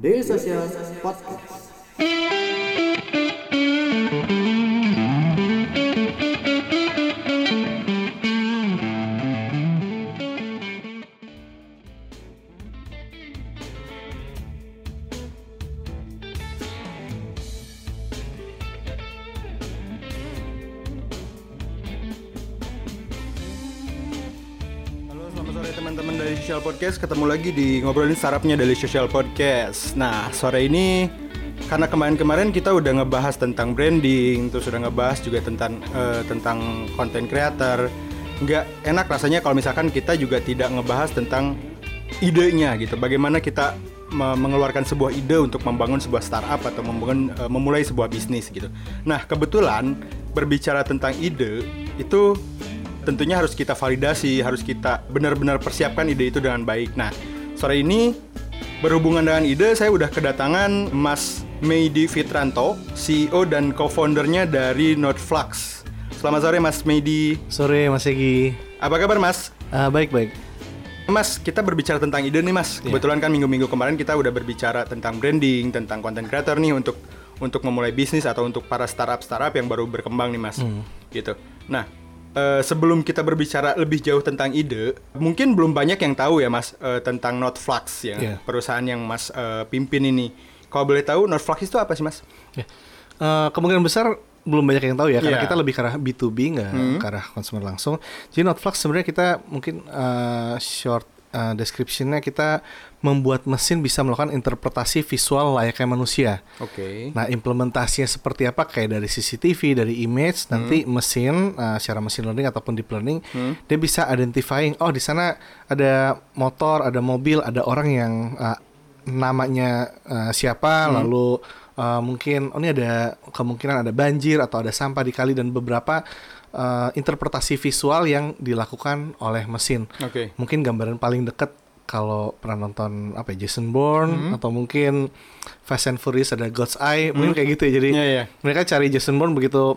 Daily Social Podcast. Ketemu lagi di ngobrolin startupnya dari Social Podcast. Nah, sore ini karena kemarin-kemarin kita udah ngebahas tentang branding, terus udah ngebahas juga tentang eh, tentang content creator. Nggak enak rasanya kalau misalkan kita juga tidak ngebahas tentang idenya gitu. Bagaimana kita me- mengeluarkan sebuah ide untuk membangun sebuah startup atau membangun eh, memulai sebuah bisnis gitu. Nah, kebetulan berbicara tentang ide itu tentunya harus kita validasi, harus kita benar-benar persiapkan ide itu dengan baik. Nah, sore ini berhubungan dengan ide, saya udah kedatangan Mas Meidi Fitranto, CEO dan co-foundernya dari Noteflux. Selamat sore Mas Meidi. Sore Mas Egi. Apa kabar Mas? Ah, baik baik. Mas, kita berbicara tentang ide nih Mas. Kebetulan kan minggu-minggu kemarin kita udah berbicara tentang branding, tentang content creator nih untuk untuk memulai bisnis atau untuk para startup-startup yang baru berkembang nih Mas. Gitu. Nah, eh, sebelum kita berbicara lebih jauh tentang ide, mungkin belum banyak yang tahu ya Mas eh, tentang Notflux ya, Iya. perusahaan yang Mas eh, pimpin ini. Kalau boleh tahu Notflux itu apa sih Mas? Ya. Eh, kemungkinan besar belum banyak yang tahu ya karena Iya. kita lebih ke arah B2B nggak ke arah consumer langsung. Jadi Notflux sebenarnya kita mungkin eh, short eh, description-nya kita membuat mesin bisa melakukan interpretasi visual layaknya manusia. Oke. Nah, implementasinya seperti apa? Kayak dari CCTV, dari image, nanti mesin uh, secara machine learning ataupun deep learning, dia bisa identifying, oh di sana ada motor, ada mobil, ada orang yang uh, namanya uh, siapa, lalu uh, mungkin oh ini ada kemungkinan ada banjir atau ada sampah di kali dan beberapa uh, interpretasi visual yang dilakukan oleh mesin. Oke. Mungkin gambaran paling dekat kalau pernah nonton apa ya Jason Bourne Hmm. atau mungkin Fast and Furious ada God's Eye mungkin kayak gitu ya jadi Iya, iya. mereka cari Jason Bourne begitu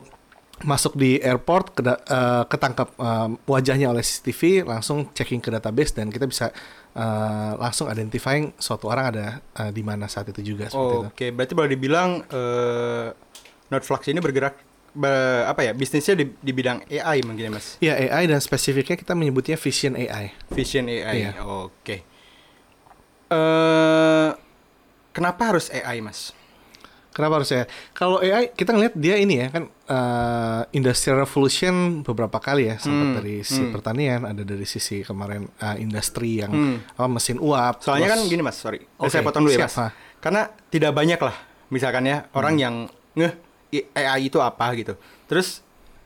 masuk di airport keda- eh, ketangkap eh, wajahnya oleh CCTV langsung checking ke database dan kita bisa eh, langsung identifying suatu orang ada eh, di mana saat itu juga seperti itu. Oke, berarti boleh dibilang eh Notflux ini bergerak be- apa ya bisnisnya di, di bidang AI mungkin ya mas? Iya AI dan spesifiknya kita menyebutnya Vision AI. Vision AI. Iya. Oke. Eh kenapa harus AI mas? Kenapa harus ya? Kalau AI kita ngeliat dia ini ya kan eh, industrial revolution beberapa kali ya sempat Hmm, dari sisi hmm. pertanian, ada dari sisi kemarin eh, industri yang Hmm. apa, mesin uap. Soalnya kan terus- gini mas, sorry, Oke, saya potong dulu ya mas. ha. Karena tidak banyak lah, misalkan ya orang Hmm. yang ngeh AI itu apa gitu. Terus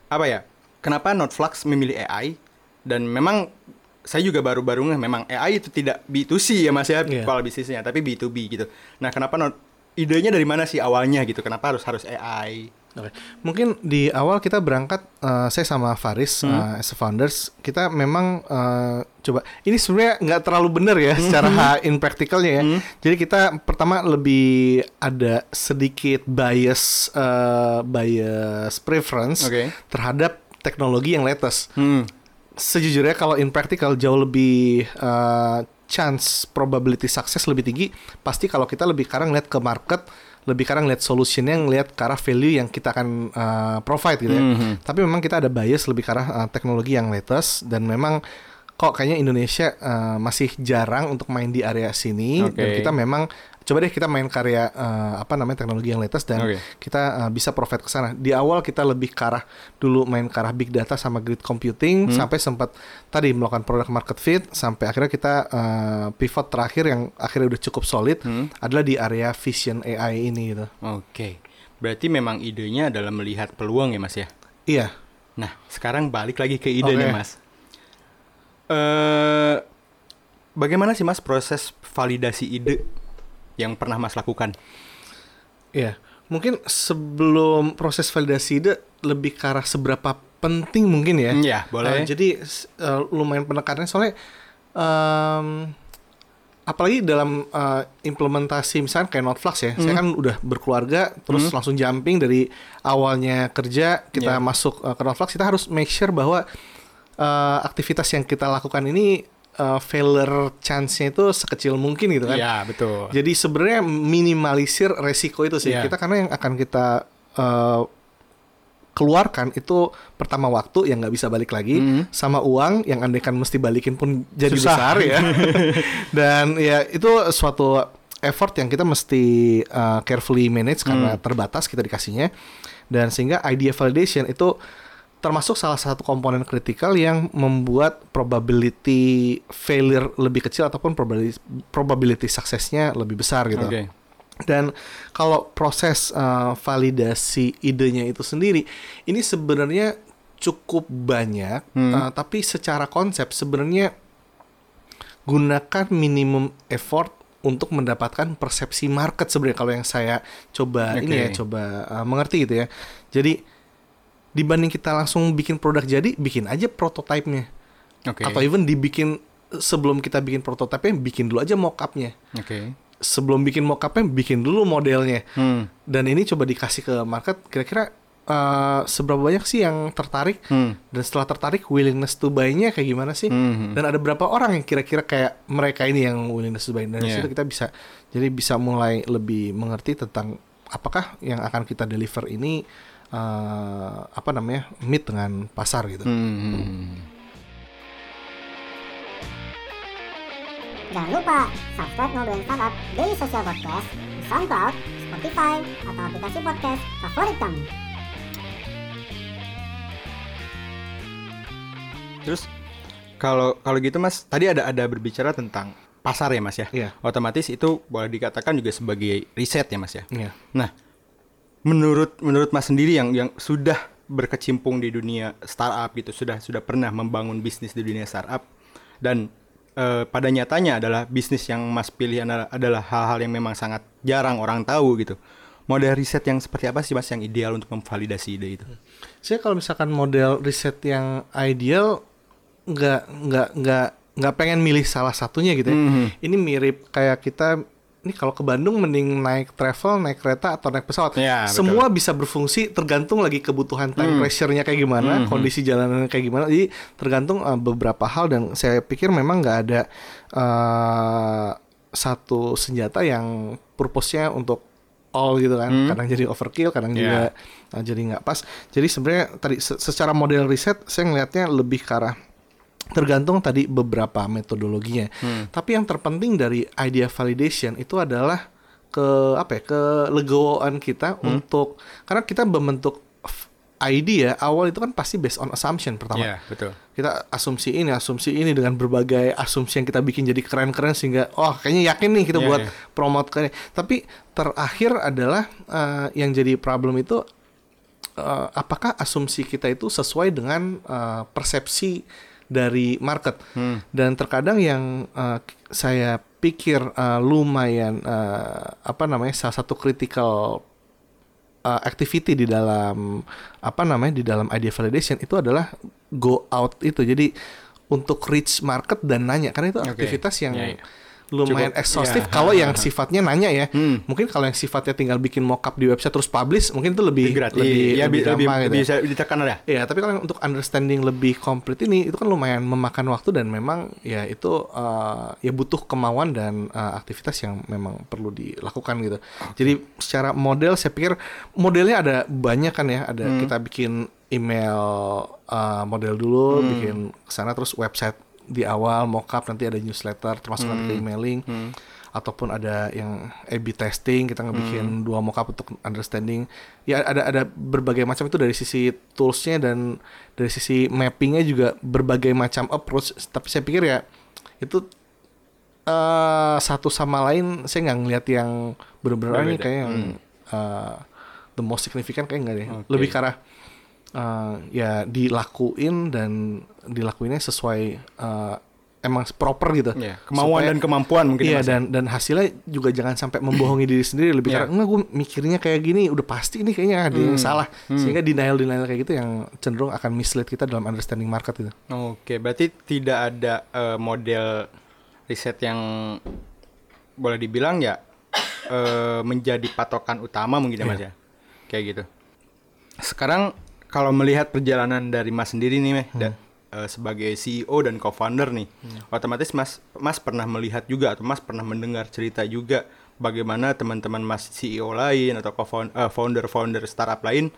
apa ya? Kenapa Notflux memilih AI? Dan memang saya juga baru-baru ngeh memang AI itu tidak B2C ya mas ya Iya. kalau bisnisnya, tapi B2B gitu. Nah kenapa not idenya dari mana sih awalnya gitu? Kenapa harus harus AI? Oke. Mungkin di awal kita berangkat eh, saya sama Faris Hmm. eh, as a founders kita memang eh, coba ini sebenarnya nggak terlalu benar ya Hmm. secara in practicalnya ya. Jadi kita pertama lebih ada sedikit bias eh, bias preference Oke. terhadap teknologi yang latest. Hmm. Sejujurnya kalau in practical jauh lebih eh, chance probability success lebih tinggi pasti kalau kita lebih sekarang lihat ke market lebih sekarang lihat solutionnya ngelihat ke arah value yang kita akan eh, provide gitu ya. Mhm. Tapi memang kita ada bias lebih ke arah eh, teknologi yang latest dan memang kok kayaknya Indonesia eh, masih jarang untuk main di area sini dan Oke. kita memang coba deh kita main karya eh, apa namanya teknologi yang latest dan Oke. kita uh, bisa provide ke sana. Di awal kita lebih ke arah dulu main ke arah big data sama grid computing Hmm. sampai sempat tadi melakukan product market fit sampai akhirnya kita uh, pivot terakhir yang akhirnya udah cukup solid Hmm. adalah di area vision AI ini gitu. Oke. Berarti memang idenya adalah melihat peluang ya mas ya? Iya. Nah, sekarang balik lagi ke ide Oke. nih, Mas. Eh, bagaimana sih Mas proses validasi ide yang pernah Mas lakukan? Iya. Mungkin sebelum proses validasi ide lebih ke arah seberapa penting mungkin ya. Hmm, ya, boleh. Uh, jadi uh, lumayan penekanannya soalnya um, apalagi dalam uh, implementasi misalnya kayak Notflux ya, saya kan udah berkeluarga terus langsung jumping dari awalnya kerja kita Yeah. masuk uh, ke Notflux kita harus make sure bahwa uh, aktivitas yang kita lakukan ini uh, failure chance-nya itu sekecil mungkin gitu kan. Iya, betul. Jadi sebenarnya minimalisir resiko itu sih. Iya. Kita karena yang akan kita uh, keluarkan itu pertama waktu yang nggak bisa balik lagi, sama uang yang andaikan mesti balikin pun jadi Susah. besar ya. Dan ya itu suatu effort yang kita mesti uh, carefully manage karena terbatas kita dikasihnya. Dan sehingga idea validation itu termasuk salah satu komponen kritikal yang membuat probability failure lebih kecil ataupun probability, probability suksesnya lebih besar gitu. Oke. Dan kalau proses uh, validasi idenya itu sendiri, ini sebenarnya cukup banyak, uh, tapi secara konsep sebenarnya gunakan minimum effort untuk mendapatkan persepsi market sebenarnya kalau yang saya coba ini ya coba uh, mengerti gitu ya. Jadi dibanding kita langsung bikin produk jadi, bikin aja prototipenya Oke. atau even dibikin sebelum kita bikin prototipenya bikin dulu aja mockupnya Oke. sebelum bikin mockupnya bikin dulu modelnya Hmm. dan ini coba dikasih ke market kira-kira eh, seberapa banyak sih yang tertarik Hmm. dan setelah tertarik willingness to buy-nya kayak gimana sih Hmm. dan ada berapa orang yang kira-kira kayak mereka ini yang willingness to buy dari Yeah. situ kita bisa jadi bisa mulai lebih mengerti tentang apakah yang akan kita deliver ini eh, apa namanya meet dengan pasar gitu Hmm. Jangan lupa subscribe Ngobrolin Startup Daily Social Podcast di SoundCloud, Spotify, atau aplikasi podcast favorit kamu. Terus kalau kalau gitu Mas, tadi ada ada berbicara tentang pasar ya Mas ya. Iya. Otomatis itu boleh dikatakan juga sebagai riset ya Mas ya. Iya. Nah, menurut menurut Mas sendiri yang yang sudah berkecimpung di dunia startup gitu, sudah sudah pernah membangun bisnis di dunia startup dan eh, pada nyatanya adalah bisnis yang Mas pilih adalah, adalah hal-hal yang memang sangat jarang orang tahu gitu. Model riset yang seperti apa sih Mas yang ideal untuk memvalidasi ide itu? Saya kalau misalkan model riset yang ideal nggak nggak nggak nggak pengen milih salah satunya gitu ya. Mhm. Ini mirip kayak kita ini kalau ke Bandung mending naik travel, naik kereta atau naik pesawat. Ya, betul. Semua bisa berfungsi tergantung lagi kebutuhan time pressure-nya kayak gimana, kondisi jalanannya kayak gimana. Jadi tergantung uh, beberapa hal dan saya pikir memang nggak ada uh, satu senjata yang purpose-nya untuk all gitu kan. Kadang jadi overkill, kadang juga uh, jadi nggak pas. Jadi sebenarnya tadi se- secara model riset saya ngelihatnya lebih ke arah tergantung tadi beberapa metodologinya. Tapi yang terpenting dari idea validation itu adalah ke apa ya kelegoan kita untuk karena kita membentuk idea awal itu kan pasti based on assumption pertama Iya, betul. kita asumsi ini asumsi ini dengan berbagai asumsi yang kita bikin jadi keren-keren sehingga oh kayaknya yakin nih kita Iya, buat iya. promote ke tapi terakhir adalah eh, yang jadi problem itu eh, apakah asumsi kita itu sesuai dengan eh, persepsi dari market. Dan terkadang yang eh, saya pikir eh, lumayan eh, apa namanya salah satu critical uh, activity di dalam apa namanya di dalam idea validation itu adalah go out itu. Jadi untuk reach market dan nanya karena itu aktivitas yang Iya, iya. Lumayan Cukup, iya. kalau yang sifatnya nanya ya Hmm. mungkin kalau yang sifatnya tinggal bikin mockup di website terus publish mungkin itu lebih gratis. lebih, ya, lebih lebih, lebih, gitu ya. bisa ditekan ya. Iya, tapi kalau untuk understanding lebih komplit ini itu kan lumayan memakan waktu dan memang ya itu uh, ya butuh kemauan dan uh, aktivitas yang memang perlu dilakukan gitu. Jadi secara model saya pikir modelnya ada banyak kan ya, ada kita bikin email uh, model dulu, bikin ke sana terus website di awal mockup nanti ada newsletter termasuk nanti ke emailing ataupun ada yang A/B testing kita ngebikin dua mockup untuk understanding. Ya ada ada berbagai macam itu dari sisi toolsnya dan dari sisi mappingnya juga berbagai macam approach. Tapi saya pikir ya itu eh satu sama lain saya nggak ngelihat yang benar-benar ini kayak yang eh, the most significant kayak nggak deh. Oke. lebih ke arah eh, ya dilakuin dan dilakuinnya sesuai eh, emang proper gitu Iya, kemauan Supaya- dan kemampuan mungkin Iya ya, Mas, ya? dan dan hasilnya juga jangan sampai membohongi diri sendiri lebih Iya. karena enggak gue mikirnya kayak gini udah pasti ini kayaknya ada yang Hmm. salah sehingga denial denial kayak gitu yang cenderung akan mislead kita dalam understanding market itu. Oke, berarti tidak ada eh, model riset yang boleh dibilang ya eh, menjadi patokan utama mungkin ya Mas ya. Kayak gitu. Sekarang kalau melihat perjalanan dari Mas sendiri nih, Meh, da- eh, sebagai CEO dan co-founder nih, otomatis Mas Mas pernah melihat juga atau Mas pernah mendengar cerita juga bagaimana teman-teman Mas CEO lain atau co-founder-founder startup lain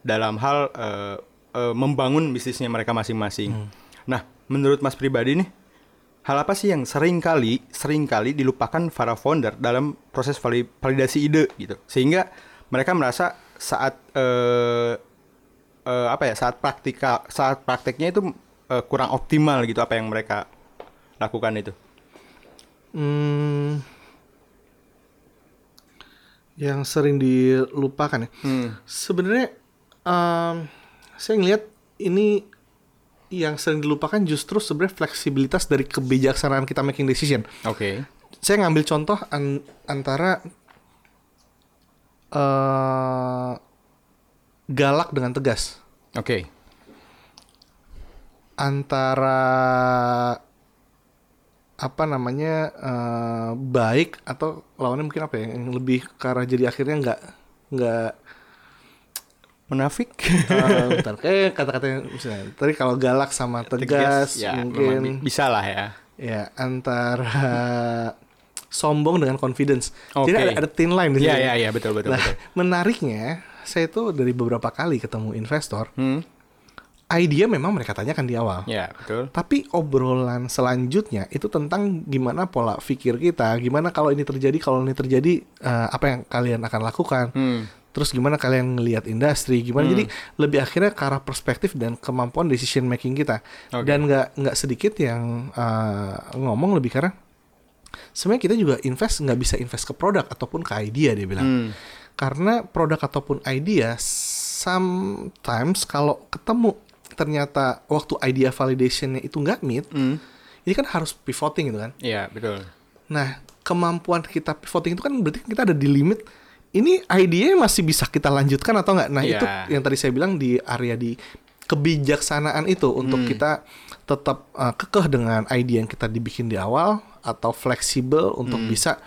dalam hal eh, eh, membangun bisnisnya mereka masing-masing. Nah, menurut Mas pribadi nih, hal apa sih yang sering kali sering kali dilupakan para founder dalam proses vali- validasi ide gitu, sehingga mereka merasa saat eh, eh, apa ya saat praktika saat prakteknya itu eh, kurang optimal gitu apa yang mereka lakukan itu. Hmm, yang sering dilupakan ya. Hmm. Sebenarnya em, saya ngelihat ini yang sering dilupakan justru sebenarnya fleksibilitas dari kebijaksanaan kita making decision. Oke. Saya ngambil contoh an- antara eh galak dengan tegas, Oke. antara apa namanya eh, baik atau lawannya mungkin apa ya yang lebih ke arah jadi akhirnya nggak nggak Munafik. Eh, bentar, kayak kata-katanya misalnya tadi kalau galak sama tegas, ya, memang mungkin bi- bisa lah ya. ya antara sombong dengan confidence. Jadi Oke. ada, ada thin line di Iya situ. iya iya betul betul Nah, betul. menariknya saya itu dari beberapa kali ketemu investor, Hmm. idea memang mereka tanyakan di awal. Ya, betul. Tapi obrolan selanjutnya itu tentang gimana pola pikir kita, gimana kalau ini terjadi, kalau ini terjadi eh, apa yang kalian akan lakukan. Hmm. Terus gimana kalian ngelihat industri, gimana jadi lebih akhirnya ke arah perspektif dan kemampuan decision making kita. Oke. Dan nggak nggak sedikit yang eh, ngomong lebih karena sebenarnya kita juga invest nggak bisa invest ke produk ataupun ke idea dia bilang. Hmm. Karena produk ataupun idea sometimes kalau ketemu ternyata waktu idea validationnya itu nggak meet, Hmm. ini kan harus pivoting gitu kan. Iya, betul. Nah, kemampuan kita pivoting itu kan berarti kita ada di limit. Ini idea masih bisa kita lanjutkan atau nggak? Nah, itu Iya. yang tadi saya bilang di area di kebijaksanaan itu untuk kita tetap uh, kekeh dengan ide yang kita dibikin di awal atau fleksibel untuk bisa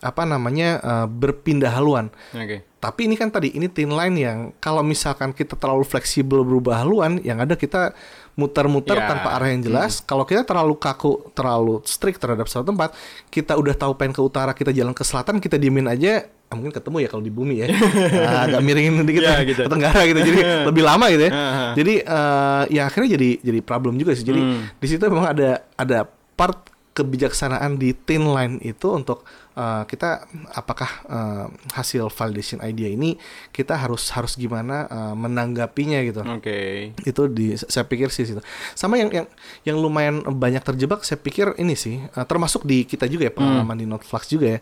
apa namanya uh, berpindah haluan. Oke. Tapi ini kan tadi ini thin line yang kalau misalkan kita terlalu fleksibel berubah haluan, yang ada kita muter-muter Ya. tanpa arah yang jelas. Kalau kita terlalu kaku, terlalu strict terhadap suatu tempat, kita udah tahu pengen ke utara, kita jalan ke selatan, kita diemin aja, ah, mungkin ketemu ya kalau di bumi ya, Nah, agak miringin dikit Ya, ya, gitu. ke tenggara gitu, jadi lebih lama gitu ya. Jadi eh, ya akhirnya jadi jadi problem juga sih. Jadi Hmm. di situ memang ada ada part kebijaksanaan di thin line itu untuk uh, kita apakah uh, hasil validation idea ini kita harus harus gimana uh, menanggapinya gitu. Oke. Itu di saya pikir sih situ. Sama yang yang yang lumayan banyak terjebak saya pikir ini sih uh, termasuk di kita juga ya pengalaman di Notflux juga ya.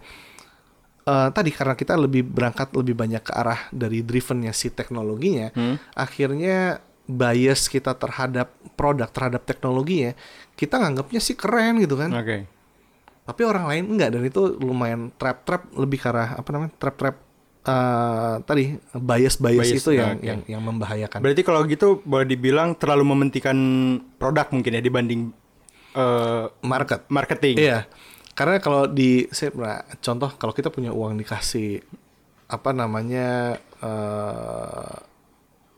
Uh, tadi karena kita lebih berangkat lebih banyak ke arah dari drivennya si teknologinya, Hmm. akhirnya bias kita terhadap produk terhadap teknologinya kita nganggapnya sih keren gitu kan. Oke. Tapi orang lain enggak dan itu lumayan trap-trap lebih ke arah apa namanya? trap-trap eh, tadi bias-bias Bias, itu yang oke. yang yang membahayakan. Berarti kalau gitu boleh dibilang terlalu mementingkan produk mungkin ya dibanding eh, market. marketing. Iya. Karena kalau di saya pernah contoh kalau kita punya uang dikasih apa namanya eh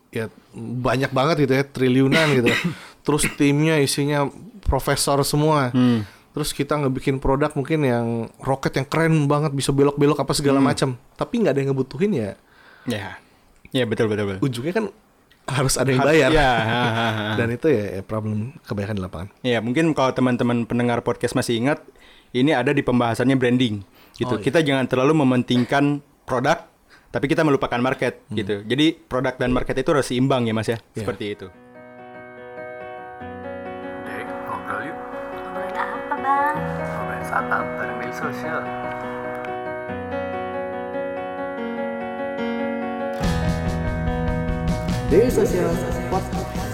ya banyak banget gitu ya triliunan gitu. Terus timnya isinya profesor semua. Hmm. Terus kita ngebikin produk mungkin yang roket yang keren banget bisa belok-belok apa segala macam. Tapi nggak ada yang ngebutuhin ya. Ya. Ya betul betul betul. Ujungnya kan harus ada yang bayar. Ya, ha, ha, ha. Dan itu ya, ya problem kebanyakan di lapangan. Ya, mungkin kalau teman-teman pendengar podcast masih ingat, ini ada di pembahasannya branding. Gitu. Oh, iya. Kita jangan terlalu mementingkan produk, tapi kita melupakan market Hmm. gitu. Jadi produk dan market itu harus seimbang ya, Mas ya. Iya. Seperti itu. Dek, ngobrol yuk. Ngobrolin apa bang? Ngobrolin startup bareng media sosial. Daily Social Podcast.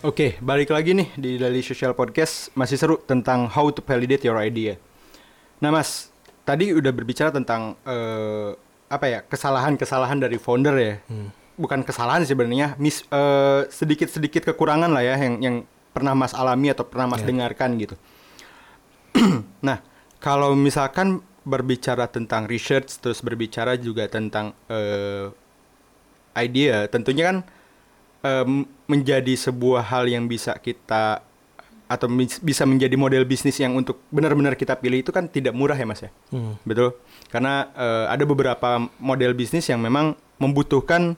Oke, balik lagi nih di Daily Social Podcast masih seru tentang how to validate your idea. Nah, Mas, tadi udah berbicara tentang eh, apa ya kesalahan-kesalahan dari founder ya. Bukan kesalahan sebenarnya, mis eh, sedikit-sedikit kekurangan lah ya yang yang pernah Mas alami atau pernah Mas dengarkan gitu. nah, kalau misalkan berbicara tentang research terus berbicara juga tentang eh, idea tentunya kan em, menjadi sebuah hal yang bisa kita atau bisa menjadi model bisnis yang untuk benar-benar kita pilih itu kan tidak murah ya mas ya? Hmm. betul? Karena eh, ada beberapa model bisnis yang memang membutuhkan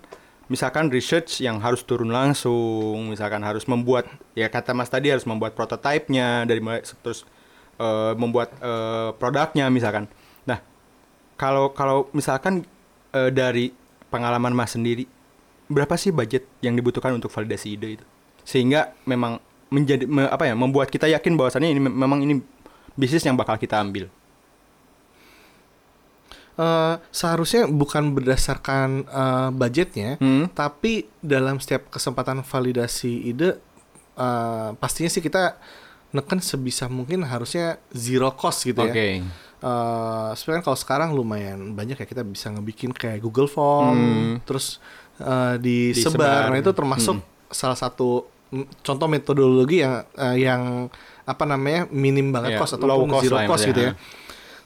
misalkan research yang harus turun langsung misalkan harus membuat ya kata mas tadi harus membuat prototipenya dari mulai terus eh, membuat eh, produknya misalkan. Nah kalau kalau misalkan eh, dari pengalaman mas sendiri berapa sih budget yang dibutuhkan untuk validasi ide itu? Sehingga memang menjadi me- apa ya membuat kita yakin bahwasannya ini mem- memang ini bisnis yang bakal kita ambil Eh, seharusnya bukan berdasarkan eh, budgetnya, Hmm. tapi dalam setiap kesempatan validasi ide, eh, pastinya sih kita neken sebisa mungkin harusnya zero cost gitu ya. Oke. Eh, sebenarnya kalau sekarang lumayan banyak ya kita bisa ngebikin kayak Google Form, Hmm. terus eh, disebar. Disebar. Nah itu termasuk salah satu contoh metodologi yang eh, yang apa namanya minim banget Iya, cost low ataupun cost zero ya, cost gitu ya.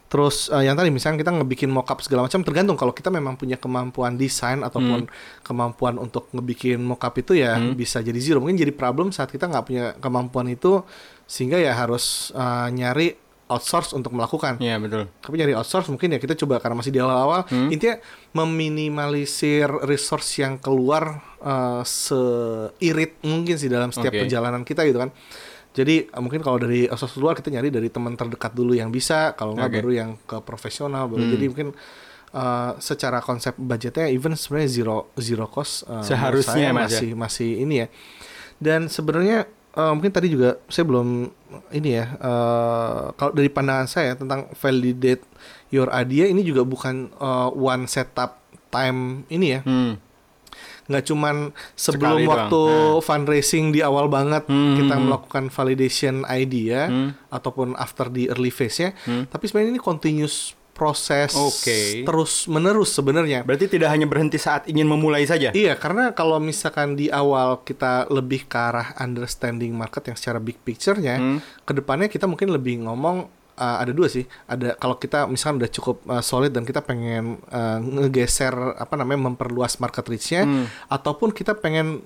Terus eh, yang tadi misalnya kita ngebikin mockup segala macam tergantung kalau kita memang punya kemampuan desain ataupun kemampuan untuk ngebikin mockup itu ya Hmm. bisa jadi zero. Mungkin jadi problem saat kita nggak punya kemampuan itu sehingga ya harus eh, nyari outsource untuk melakukan. Iya betul. Tapi nyari outsource mungkin ya kita coba karena masih di awal-awal. Hmm. Intinya meminimalisir resource yang keluar eh, seirit mungkin sih dalam setiap Oke. perjalanan kita gitu kan. Jadi eh, mungkin kalau dari outsource luar kita nyari dari teman terdekat dulu yang bisa, kalau nggak Oke. baru yang ke profesional baru. Hmm. Jadi mungkin eh, secara konsep budgetnya even sebenarnya zero zero cost menurut Seharusnya, ya. masih masih ini ya. Dan sebenarnya eh, mungkin tadi juga saya belum ini ya eh, kalau dari pandangan saya tentang validate your idea ini juga bukan eh, one setup time ini ya Hmm. nggak cuman sebelum Sekali doang. waktu fundraising di awal banget Hmm, kita hmm, melakukan validation idea Hmm. ataupun after di early phase-nya Hmm. tapi sebenarnya ini continuous proses Oke. terus menerus sebenarnya Berarti tidak hanya berhenti saat ingin memulai saja. Iya, karena kalau misalkan di awal kita lebih ke arah understanding market yang secara big picture-nya, Hmm. ke depannya kita mungkin lebih ngomong uh, ada dua sih. Ada kalau kita misalkan udah cukup uh, solid dan kita pengen uh, ngegeser apa namanya memperluas market reach-nya, Hmm. ataupun kita pengen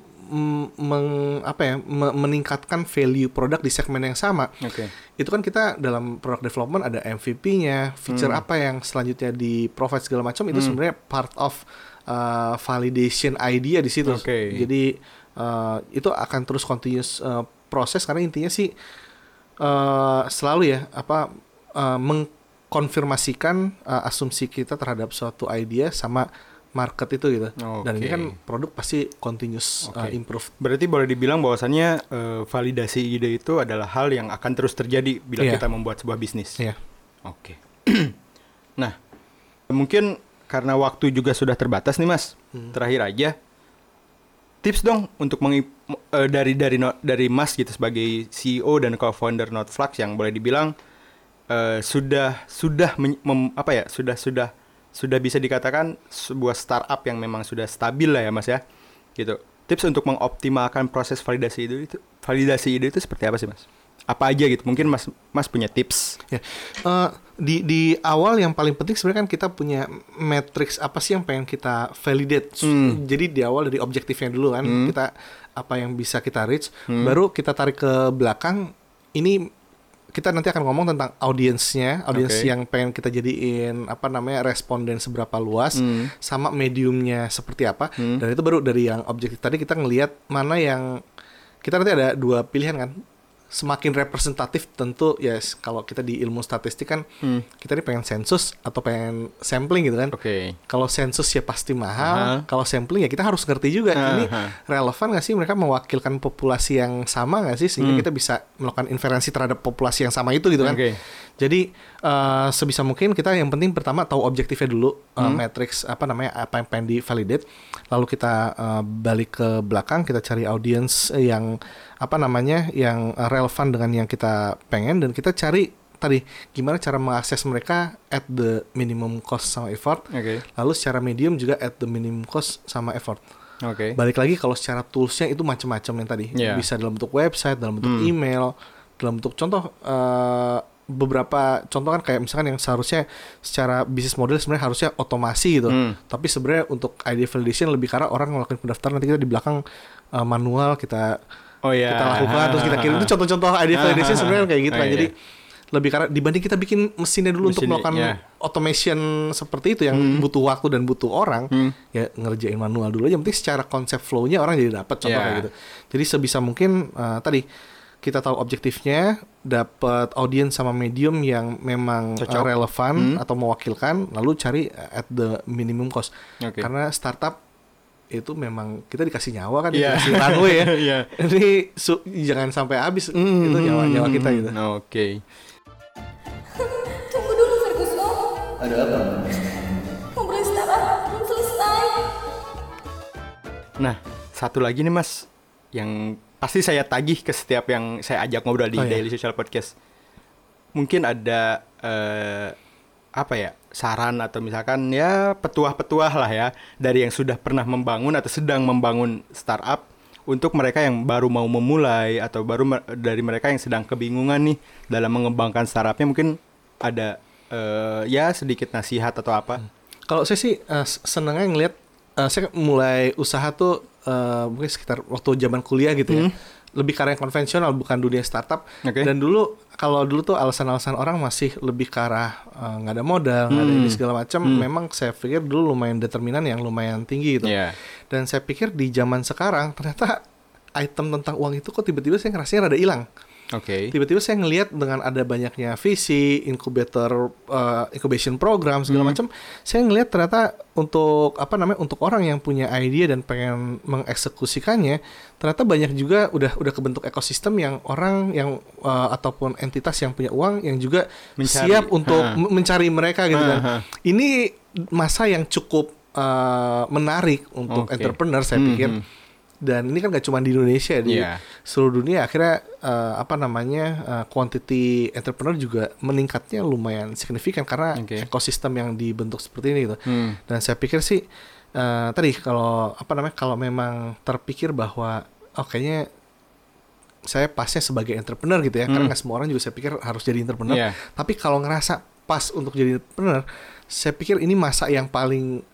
meng- apa ya me- meningkatkan value produk di segmen yang sama Oke. itu kan kita dalam product development ada MVP-nya, feature Hmm. apa yang selanjutnya di provide segala macam itu sebenarnya part of uh, validation idea di situ. Oke. Jadi uh, itu akan terus continuous uh, proses karena intinya sih uh, selalu ya apa uh, mengkonfirmasikan uh, asumsi kita terhadap suatu idea sama market itu gitu. Dan ini kan produk pasti continuous uh, Oke. improve. Berarti boleh dibilang bahwasannya eh, validasi ide itu adalah hal yang akan terus terjadi bila Iya. kita membuat sebuah bisnis. Iya. Oke. nah, mungkin karena waktu juga sudah terbatas nih Mas. Hmm. Terakhir aja tips dong untuk mengi- eh, dari dari no- dari Mas gitu sebagai CEO dan co-founder Notflux yang boleh dibilang eh, sudah sudah men- mem- apa ya sudah sudah sudah bisa dikatakan sebuah startup yang memang sudah stabil lah ya Mas ya gitu tips untuk mengoptimalkan proses validasi ide itu validasi ide itu seperti apa sih Mas apa aja gitu mungkin Mas Mas punya tips Ya, Eh, di di awal yang paling penting sebenarnya kan kita punya matrix apa sih yang pengen kita validate. Hmm. Jadi di awal dari objektifnya dulu kan Hmm. kita apa yang bisa kita reach, Hmm. baru kita tarik ke belakang. Ini kita nanti akan ngomong tentang audiensnya, audiens Oke. yang pengen kita jadiin apa namanya responden seberapa luas, Hmm. sama mediumnya seperti apa. Hmm. Dan itu baru dari yang objektif tadi kita ngelihat mana yang kita nanti ada dua pilihan kan. Semakin representatif tentu ya s- kalau kita di ilmu statistik kan Hmm. kita ini pengen sensus atau pengen sampling gitu kan. Oke. Kalau sensus ya pasti mahal, Aha. kalau sampling ya kita harus ngerti juga ini Aha. relevan nggak sih mereka mewakilkan populasi yang sama nggak sih sehingga Hmm. kita bisa melakukan inferensi terhadap populasi yang sama itu gitu kan. Oke. Jadi eh, sebisa mungkin kita yang penting pertama tahu objektifnya dulu, eh, Hmm. matrix apa namanya apa yang pengen di validate, lalu kita eh, balik ke belakang kita cari audience yang apa namanya yang relevan dengan yang kita pengen dan kita cari tadi gimana cara mengakses mereka at the minimum cost sama effort, Oke. lalu secara medium juga at the minimum cost sama effort. Oke. Balik lagi kalau secara toolsnya itu macam-macam yang tadi Iya. bisa dalam bentuk website, dalam bentuk Hmm. email, dalam bentuk contoh eh, beberapa contoh kan kayak misalkan yang seharusnya secara bisnis model sebenarnya harusnya otomasi gitu. Hmm. Tapi sebenarnya untuk ID validation lebih karena orang ngelakuin pendaftaran nanti kita di belakang uh, manual kita Oh iya. kita lakukan terus kita kirim itu contoh-contoh ID validation sebenarnya kayak gitu Oh, kan. iya. Jadi lebih karena dibanding kita bikin mesinnya dulu untuk Mesinnya, melakukan iya. automation seperti itu yang butuh waktu dan butuh orang Hmm. ya ngerjain manual dulu aja. Yang penting secara konsep flow-nya orang jadi dapat contoh Iya. kayak gitu. Jadi sebisa mungkin uh, tadi kita tahu objektifnya, dapat audiens sama medium yang memang uh, Cocok. relevan Hmm. atau mewakilkan, lalu cari at the minimum cost. Oke. Karena startup itu memang kita dikasih nyawa kan, Iya. dikasih runway ya. Ini su- jangan sampai habis itu nyawa nyawa kita gitu. Hmm, Oke. Tunggu dulu Ferguson. Ada apa? Ngobrol startup belum selesai. Nah, satu lagi nih Mas yang pasti saya tagih ke setiap yang saya ajak ngobrol di Oh, iya. Daily Social Podcast. Mungkin ada eh, apa ya? saran atau misalkan ya petuah-petuah lah ya dari yang sudah pernah membangun atau sedang membangun startup untuk mereka yang baru mau memulai atau baru me- dari mereka yang sedang kebingungan nih dalam mengembangkan startupnya mungkin ada eh, ya sedikit nasihat atau apa. Kalau saya sih uh, senengnya ngelihat uh, saya mulai usaha tuh uh, mungkin sekitar waktu zaman kuliah gitu ya. Lebih karya konvensional bukan dunia startup. Oke. Dan dulu kalau dulu tuh alasan-alasan orang masih lebih ke arah uh, nggak ada modal, nggak ada ini segala macam. Memang saya pikir dulu lumayan determinan yang lumayan tinggi gitu. Iya. Dan saya pikir di zaman sekarang ternyata item tentang uang itu kok tiba-tiba saya ngerasanya rada hilang Oke. tiba-tiba saya ngelihat dengan ada banyaknya visi, incubator, uh, incubation program segala macam, saya ngelihat ternyata untuk apa namanya untuk orang yang punya ide dan pengen mengeksekusikannya, ternyata banyak juga udah udah kebentuk ekosistem yang orang yang uh, ataupun entitas yang punya uang yang juga Mencari. siap untuk Ha. mencari mereka gitu Ha, kan. ha. Ini masa yang cukup uh, menarik untuk Oke. entrepreneur saya Hmm, pikir. hmm. Dan ini kan gak cuma di Indonesia di Iya. seluruh dunia akhirnya eh, apa namanya eh, quantity entrepreneur juga meningkatnya lumayan signifikan karena Oke. ekosistem yang dibentuk seperti ini gitu. Hmm. Dan saya pikir sih eh, tadi kalau apa namanya kalau memang terpikir bahwa oh kayaknya saya pasnya sebagai entrepreneur gitu ya karena nggak semua orang juga saya pikir harus jadi entrepreneur. Iya. Tapi kalau ngerasa pas untuk jadi entrepreneur, saya pikir ini masa yang paling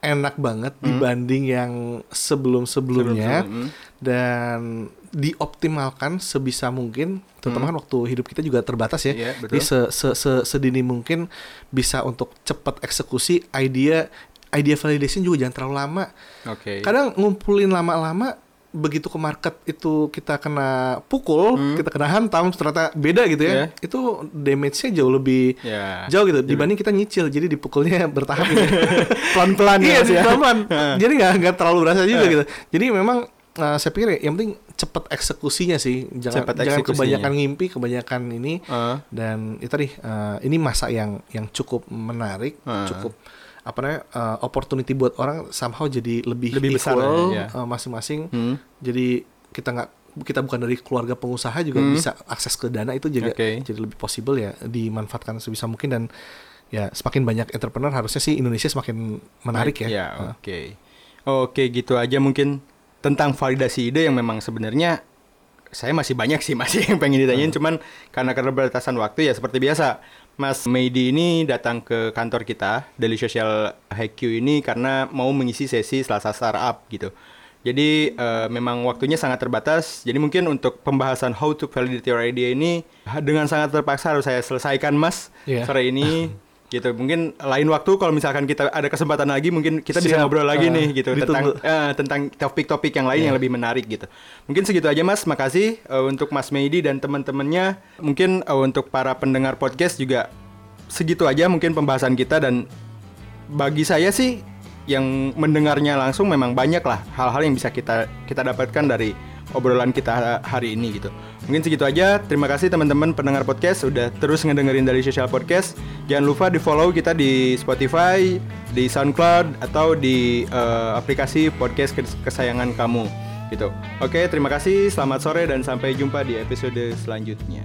enak banget dibanding yang sebelum-sebelumnya Sebelum-sebelum, hmm. dan dioptimalkan sebisa mungkin terutama kan waktu hidup kita juga terbatas ya Hmm. Betul. jadi se, se, se- sedini mungkin bisa untuk cepat eksekusi idea idea validation juga jangan terlalu lama Oke. kadang ngumpulin lama-lama begitu ke market itu kita kena pukul kita kena hantam ternyata beda gitu ya Hmm. Iya. itu damage-nya jauh lebih Ya. jauh gitu dibanding kita nyicil jadi dipukulnya bertahap gitu Pelan-pelan ya, iya ya. pelan jadi nggak nggak terlalu berasa juga gitu jadi memang uh, saya pikir ya, yang penting cepet eksekusinya sih jangan Cepet jangan kebanyakan ngimpi kebanyakan ini Heeh. dan itu tadi uh, ini masa yang yang cukup menarik Heeh. cukup apa namanya uh, opportunity buat orang somehow jadi lebih Lebih besar equal ya, ya. uh, masing-masing Hmm. jadi kita nggak kita bukan dari keluarga pengusaha juga bisa akses ke dana itu juga Hmm. Oke. jadi lebih possible ya dimanfaatkan sebisa mungkin dan ya semakin banyak entrepreneur harusnya sih Indonesia semakin menarik ya. Ya, oke. Oke, gitu aja mungkin tentang validasi ide yang memang sebenarnya saya masih banyak sih masih yang pengen ditanyain cuman karena keterbatasan waktu ya seperti biasa Mas Meidi ini datang ke kantor kita Daily Social HQ ini karena mau mengisi sesi Selasa Startup gitu. Jadi eh, memang waktunya sangat terbatas. Jadi mungkin untuk pembahasan how to validate your idea ini dengan sangat terpaksa harus saya selesaikan Mas Iya. sore ini. gitu. Mungkin lain waktu kalau misalkan kita ada kesempatan lagi mungkin kita bisa Siap. ngobrol lagi Eh, nih gitu. Tentang ditunggu. eh, tentang topik-topik yang lain yang lebih menarik gitu. Mungkin segitu aja mas. Makasih eh, untuk mas Meidi dan teman-temannya. Mungkin eh, untuk para pendengar podcast juga segitu aja mungkin pembahasan kita. Dan bagi saya sih yang mendengarnya langsung memang banyak lah hal-hal yang bisa kita kita dapatkan dari obrolan kita hari ini gitu. Mungkin segitu aja. Terima kasih teman-teman pendengar podcast udah terus ngedengerin dari Social Podcast. Jangan lupa di follow kita di Spotify, di SoundCloud atau di eh, aplikasi podcast kes- kesayangan kamu gitu. Oke, terima kasih. Selamat sore dan sampai jumpa di episode selanjutnya.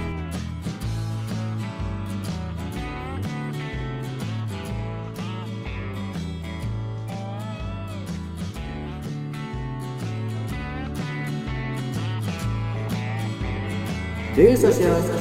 Social Podcast.